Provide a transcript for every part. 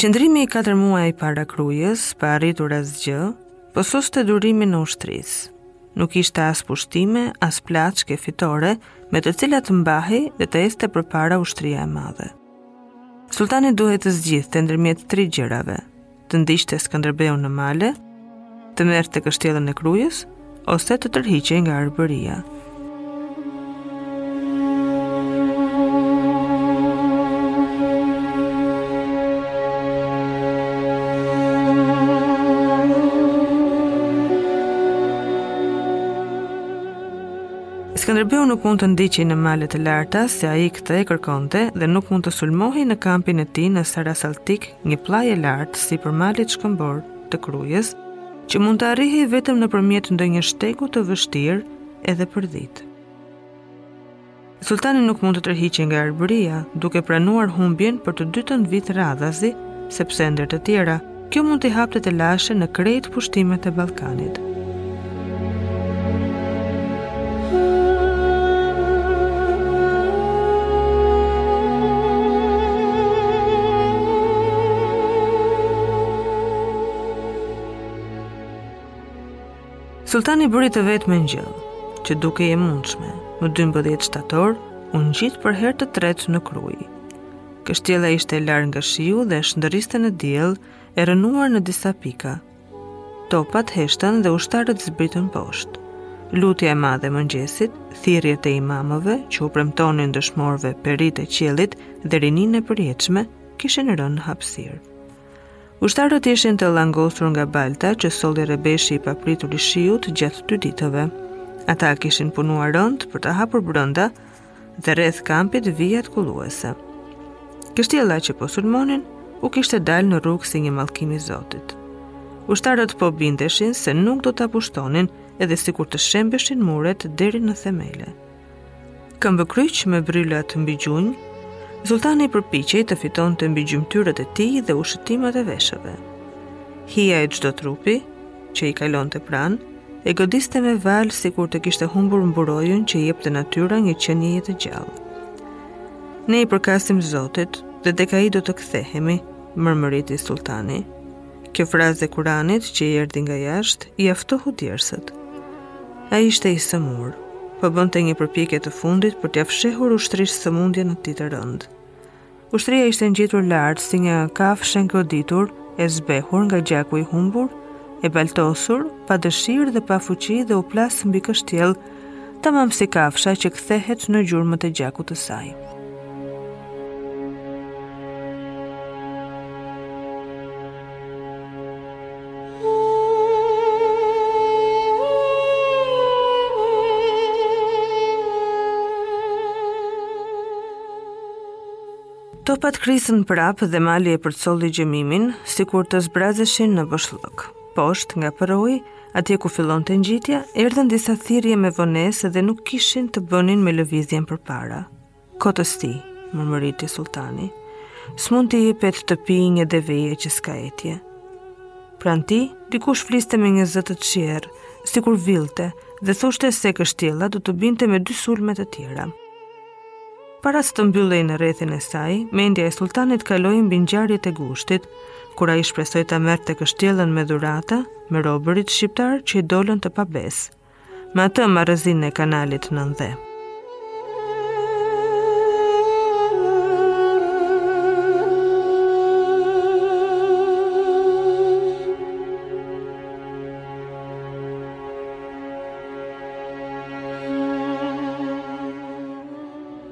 Qëndrimi i 4 muajve para Krujës, pa arritur asgjë, po soste durimin e ushtrisë. Nuk kishte as pushtime, as plaçkë fitoreje, me të cilat të mbahej dhe të ecte përpara ushtria e madhe. Sultani duhej të zgjidhte ndërmjet tri gjërave, të ndiqte Skënderbeun në male, të merrte kështjellën e Krujës, ose të tërhiqej nga Arbëria. Skënderbeu nuk mund të ndiqej në malet e larta se ai Këtë kërkonte dhe nuk mund të sulmohej në kampin e tij në Sari Salltik, një pllajë e lartë sipër malit shkëmbor të Krujës, që mund të arrihej vetëm nëpërmjet ndonjë shtegu të vështirë edhe për dhitë. Sultani nuk mund të tërhiqej nga Arbëria, duke pranuar humbjen për të dytën vit radhazi, sepse ndër të tjera, Kjo mund t'i hapte telashe në krejt pushtimet e Ballkanit. Sultani bëri të vetmen gjë që dukej e mundshme, më 12 shtator, u ngjit për herë të tretë në Krujë. Kështjella ishte larë nga shiu dhe shndriste në diell, e rrënuar në disa pika. Topat heshtën dhe ushtarët zbritën poshtë. Lutja e madhe e mëngjesit, thirrjet e imamëve që u premtonin dëshmorëve peritë e qiellit dhe rininë e përjetshme, kishin rënë në hapësirë. Ushtarët ishin të llangosur nga balta që solli rrebeshi i papritur i shiut gjatë dy ditëve. Ata kishin punuar rëndë për të hapur brenda, dhe rreth kampit vijat kulluese. Kështjella që po sulmonin, u kishte dalë në rrugë si një mallkim i Zotit. Ushtarët po bindeshin se nuk do ta pushtonin edhe sikur të shembeshin muret deri në themele. Këmbëkryq me bërrylat mbi gjunjë, sultani përpiqej të fitonte mbi gjymtyrët e tij dhe ushëtimat e veshëve. Hija e çdo trupi, që i kalonte pranë, e godiste me valë sikur të kishte humbur mburojën që i jepte natyra një qenieje të gjallë. Ne i përkasim Zotit dhe tek ai do të kthehemi, mërmëriti sultani. Kjo frazë e Kuranit që i erdhi nga jashtë, ia ftohu djersët. Ai ishte i sëmurë, po bënte një përpjekje të fundit për t'ia fshehur ushtrisë sëmundjen e tij të rëndë. Ushtria ishte ngjitur lart si një kafshë e goditur, e zbehur nga gjaku i humbur, e baltosur, pa dëshirë dhe pa fuqi dhe u plas mbi kështjellë, tamam si kafsha që kthehet në gjurmët e gjakut të saj. Topat krisën prapë dhe mali e përcolli gjëmimin, sikur të zbrazeshin në boshllëk. Poshtë nga përroi, atje ku fillonte ngjitja, erdhën disa thirrje me vonesë dhe nuk kishin të bënin me lëvizjen përpara. Kotësi, mërmëriti sulltani, s'mund t'i jepet të pijë një deveje që s'ka etje. Pranë tij, dikush fliste me një zë të çjerrë, sikur villte, dhe thoshte se kështjella do të binte me dy sulme të tjera. Para se të mbyllej në rrethin e saj, mendja e sulltanit kaloi mbi ngjarjet e gushtit, kur ai shpresoi ta merrte kështjellën me dhurata me robërit shqiptarë që i dolën të pabesë. Me atë marrëzinë e kanalit nën dhe.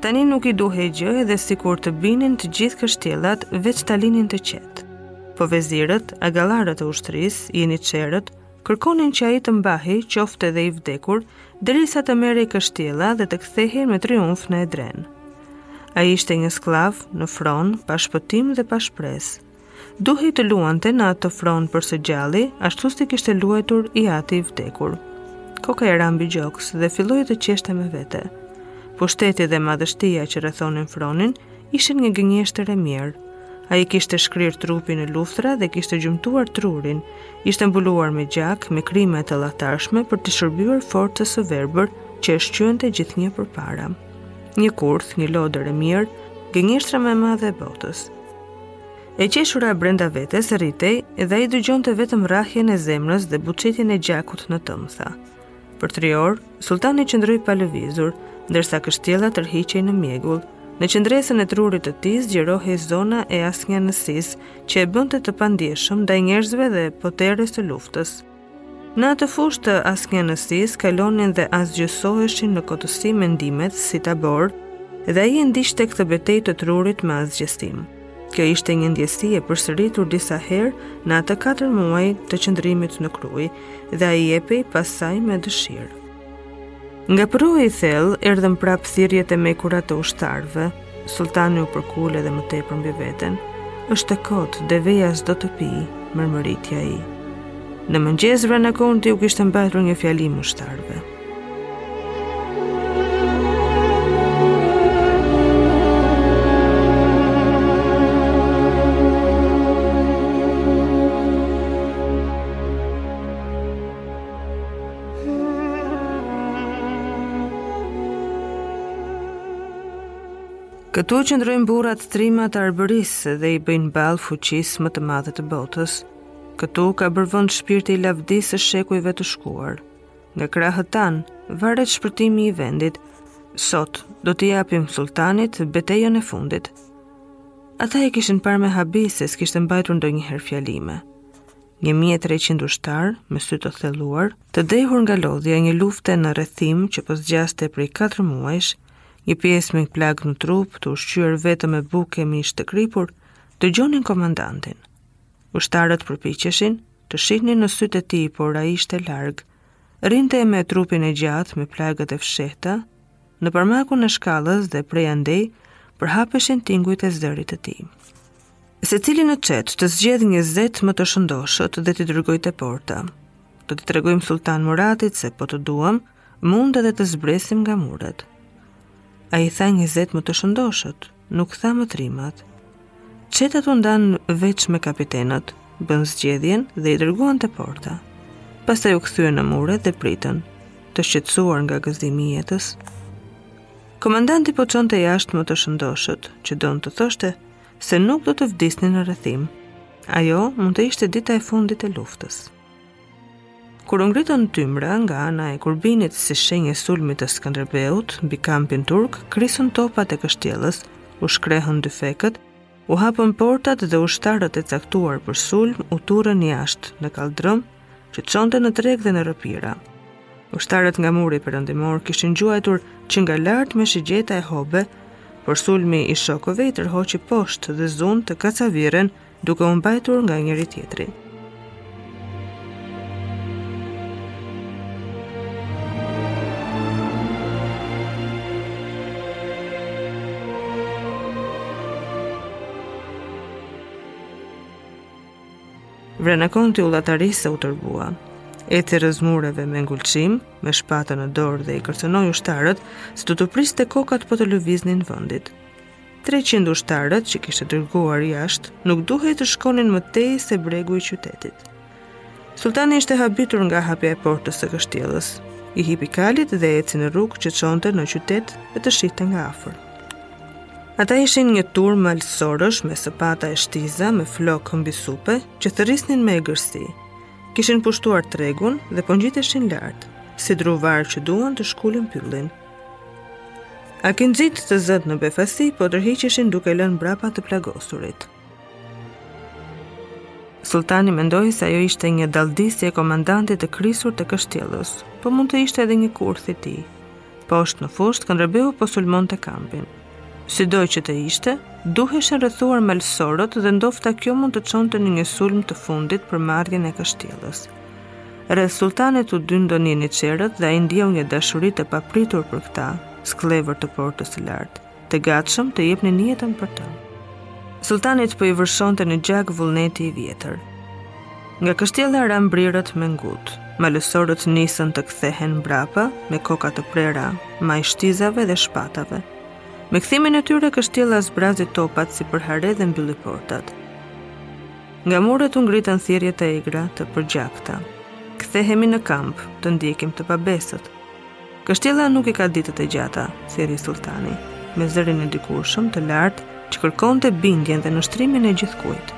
Tani nuk i duhej gjë edhe sikur të binin të gjithë kështjellat veç ta linin të qetë. Po vezirët, agallarët e ushtrisë, jeniçerët, kërkonin që ai të mbahej qoftë edhe i vdekur, derisa të merrej kështjella dhe të kthehej me triumf në Edrene. Ai ishte një skllav, në fron, pa shpëtim dhe pa shpresë. Duhej të luante në atë fron për së gjalli, ashtu si kishte luajtur i ati i vdekur. Koka i ra mbi gjoks dhe filloi të qeshte me vete. Pushteti dhe madhështia që rrethonin fronin ishin një gënjeshtër e mirë. Ai kishte shkrirë trupin në luftëra dhe kishte gjymtuar trurin. Ishte mbuluar me gjak, me krime të llahtarshme për t'i shërbyer forcës së verbër që e shtynte gjithnjë përpara. Një kurth, një lodër e mirë, gënjeshtra më e madhe e botës. E qeshura brenda vetes rritej dhe ai dëgjonte vetëm rrahjen e zemrës dhe buçitjen e gjakut në tëmtha. Për tri orë, sulltani qëndroi pa lëvizur, ndërsa kështjella tërhiqej në mjegull. Në qendërzën e trurit të tij zgjerohej zona e asnjanësisë, që e bënte të pandjeshëm ndaj njerëzve dhe poterës së luftës. Në atë fushë të asnjanësisë kalonin dhe asgjësoheshin në kotësi mendimet si taborë, dhe ai e ndiqte këtë betejë të trurit me asgjësim. Kjo ishte një ndjesi e përsëritur disa herë në ata katër muaj të qëndrimit në Krujë, dhe ai jepej pas saj me dëshirë. Nga përroi i thellë, erdhën prap thirrjet e mekura të ushtarëve. Sultani u përkul edhe më tepër mbi veten. Është e kot, deveja s'do të pi, mërmëriti ai. Në mëngjes Vrana Konti u kishte mbajtur një fjalim ushtarëve. Këtu qëndrojnë burrat trima të Arbërisë dhe i bëjnë ballë fuqisë më të madhe të botës. Këtu ka bërë vend shpirti i lavdisë së shekujve të shkuar. Nga krahët tanë varet shpëtimi i vendit. Sot do t'i japim sulltanit betejën e fundit. Ata e kishin parë me habi se s'kishte mbajtur ndonjëherë fjalime. 1300 ushtarë me sy të thelluar, të dehur nga lodhja e një lufte në rrethim që po zgjaste prej 4 muajsh, një pjesë me plagë në trup, të ushqyer vetëm me bukë e mish të kripur, dëgjonin komandantin. Ushtarët përpiqeshin të shihnin në sytë e tij, por ai ishte larg. Rrinte me trupin e gjatë, me plagët e fshehta, Në parmakun e shkallës dhe prej andej, përhapeshin tingujt e zërit të tij. Secili në çetë të zgjedhë njëzet më të shëndoshët dhe t'i dërgojë te porta. Do t'i tregojmë sulltan Muratit se po të duam, mund edhe të zbresim nga muret. Ai tha njëzet më të shëndoshët, Nuk tha më trimat. Çetat u ndanë veç me kapitenët, bënë zgjedhjen dhe i dërguan te porta. Pastaj u kthyen në mure dhe pritën, të shqetësuar nga gëzimi i jetës. Komandanti po çonte jashtë më të shëndoshët, që donte të thoshte se nuk do të vdisnin në rrethim. Ajo mund të ishte dita e fundit e luftës. Kur u ngritën tymra nga ana e Kurbinit si shenjë e sulmit të Skënderbeut mbi kampin turk, krisën topat e kështjellës, u shkrehën dyfekët, u hapën portat dhe ushtarët e caktuar për sulm u turrën jashtë në kaldrëm që çonte në treg dhe në rrëpira. Ushtarët nga muri perëndimor kishin gjuajtur që nga lart me shigjeta e hobe, por sulmi i shokëve i tërhoqi poshtë dhe zunë të kacavirren duke u mbajtur nga njëri-tjetri. Vrana Konti ulëriti sa u tërbua. Eci rrëzë mureve me ngulçim, me shpatën në dorë dhe i kërcënoi ushtarët, se do t'u priste kokat po të lëviznin vendit. 300 ushtarët që kishte dërguar jashtë nuk duhej të shkonin më tej se bregu i qytetit. Sultani ishte habitur nga hapja e portës së kështjellës, i hipi kalit dhe ecën në rrugë që çonte në qytet dhe të shihte nga afër. Ata ishin një turmë malësorësh me sëpata e shtiza me flokë mbi supe që thërrisnin me egërsi. Kishin pushtuar tregun dhe po ngjiteshin lart, si druvarë që duan të shkulin pyllin. Akinxhinjtë të zëtë në befasi, po tërhiqeshin duke lënë mbrapa të plagosurit. Sultani mendoi se ajo ishte një dalldi e komandantit të krisur të kështjellës, po mund të ishte edhe një kurth i tij. Poshtë në fushë, Skënderbeu po sulmonte kampin. Sido që të ishte, duheshin rrethuar malësorët dhe ndofta kjo mund të çonte në një sulm të fundit për marrjen e kështjellës. Rreth sultanit u dyndën jeniçerët dhe ai ndjeu një dashuri të papritur për këta, skllevër të portës së lartë, të gatshëm të jepnin jetën për të. Sultanit po i vërshonte në gjak vullneti i vjetër. Nga kështjella ranë brirët me ngut. Malësorët nisën të kthehen mbrapa me koka të prera, majë shtizave dhe shpatave. Me kthimin e tyre kështjella zbrazi topat si për hare dhe mbylli portat. Nga muret u ngritën thirrje të egra të përgjakta. Kthehemi në kamp, të ndjekim të pabesët. Kështjella nuk i ka ditët e gjata, thirri sultani, me zërin e dikurshëm të lartë që kërkonte bindjen dhe nënshtrimin e gjithkujt.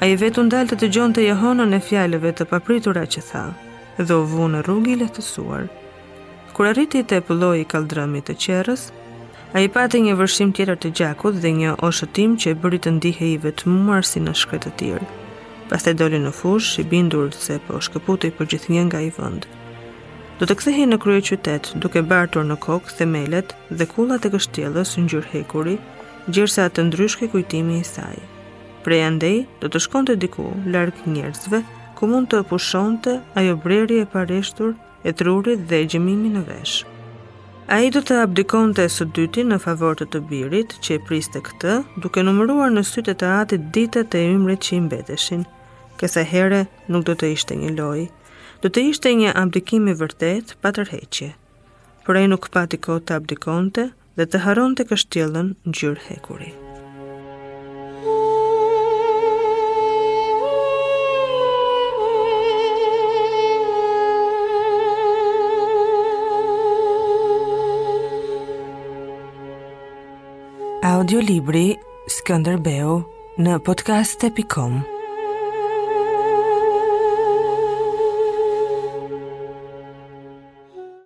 Ai vetë u ndal të dëgjonte jehonën e fjalëve të papritura që tha. dhe u vu në rrugë i lehtësuar. Kur arriti te pëlloi i kalldrëmit të qerrës, ai pati një vërshim tjetër të gjakut dhe një oshëtimë që e bëri të ndihej i vetmuar si në shkretëtirë. Pastaj doli në fushë, i bindur se po shkëputej përgjithnjë nga ai vend. Do të kthehej në kryeqytet, duke bartur në kokë themelet dhe kullat e kështjellës ngjyrë hekuri, gjersa të ndryshkej kujtimi i saj. Prej andej, do të shkonte diku, larg njerëzve, ku mund të pushonte ajo brerje e pareshtur e trurit dhe gjëmimi në vesh. Ai do të abdikonte së dyti në favor të të birit, që e priste këtë, duke numëruar në sytë e të atit ditët e ymrit që i mbeteshin. Kësaj here nuk do të ishte një lojë, do të ishte një abdikim i vërtetë pa tërheqje. Por ai nuk pati kohë të abdikonte, dhe të harronte kështjellën ngjyrë hekuri. Audiolibri Skënderbeu në podcast.com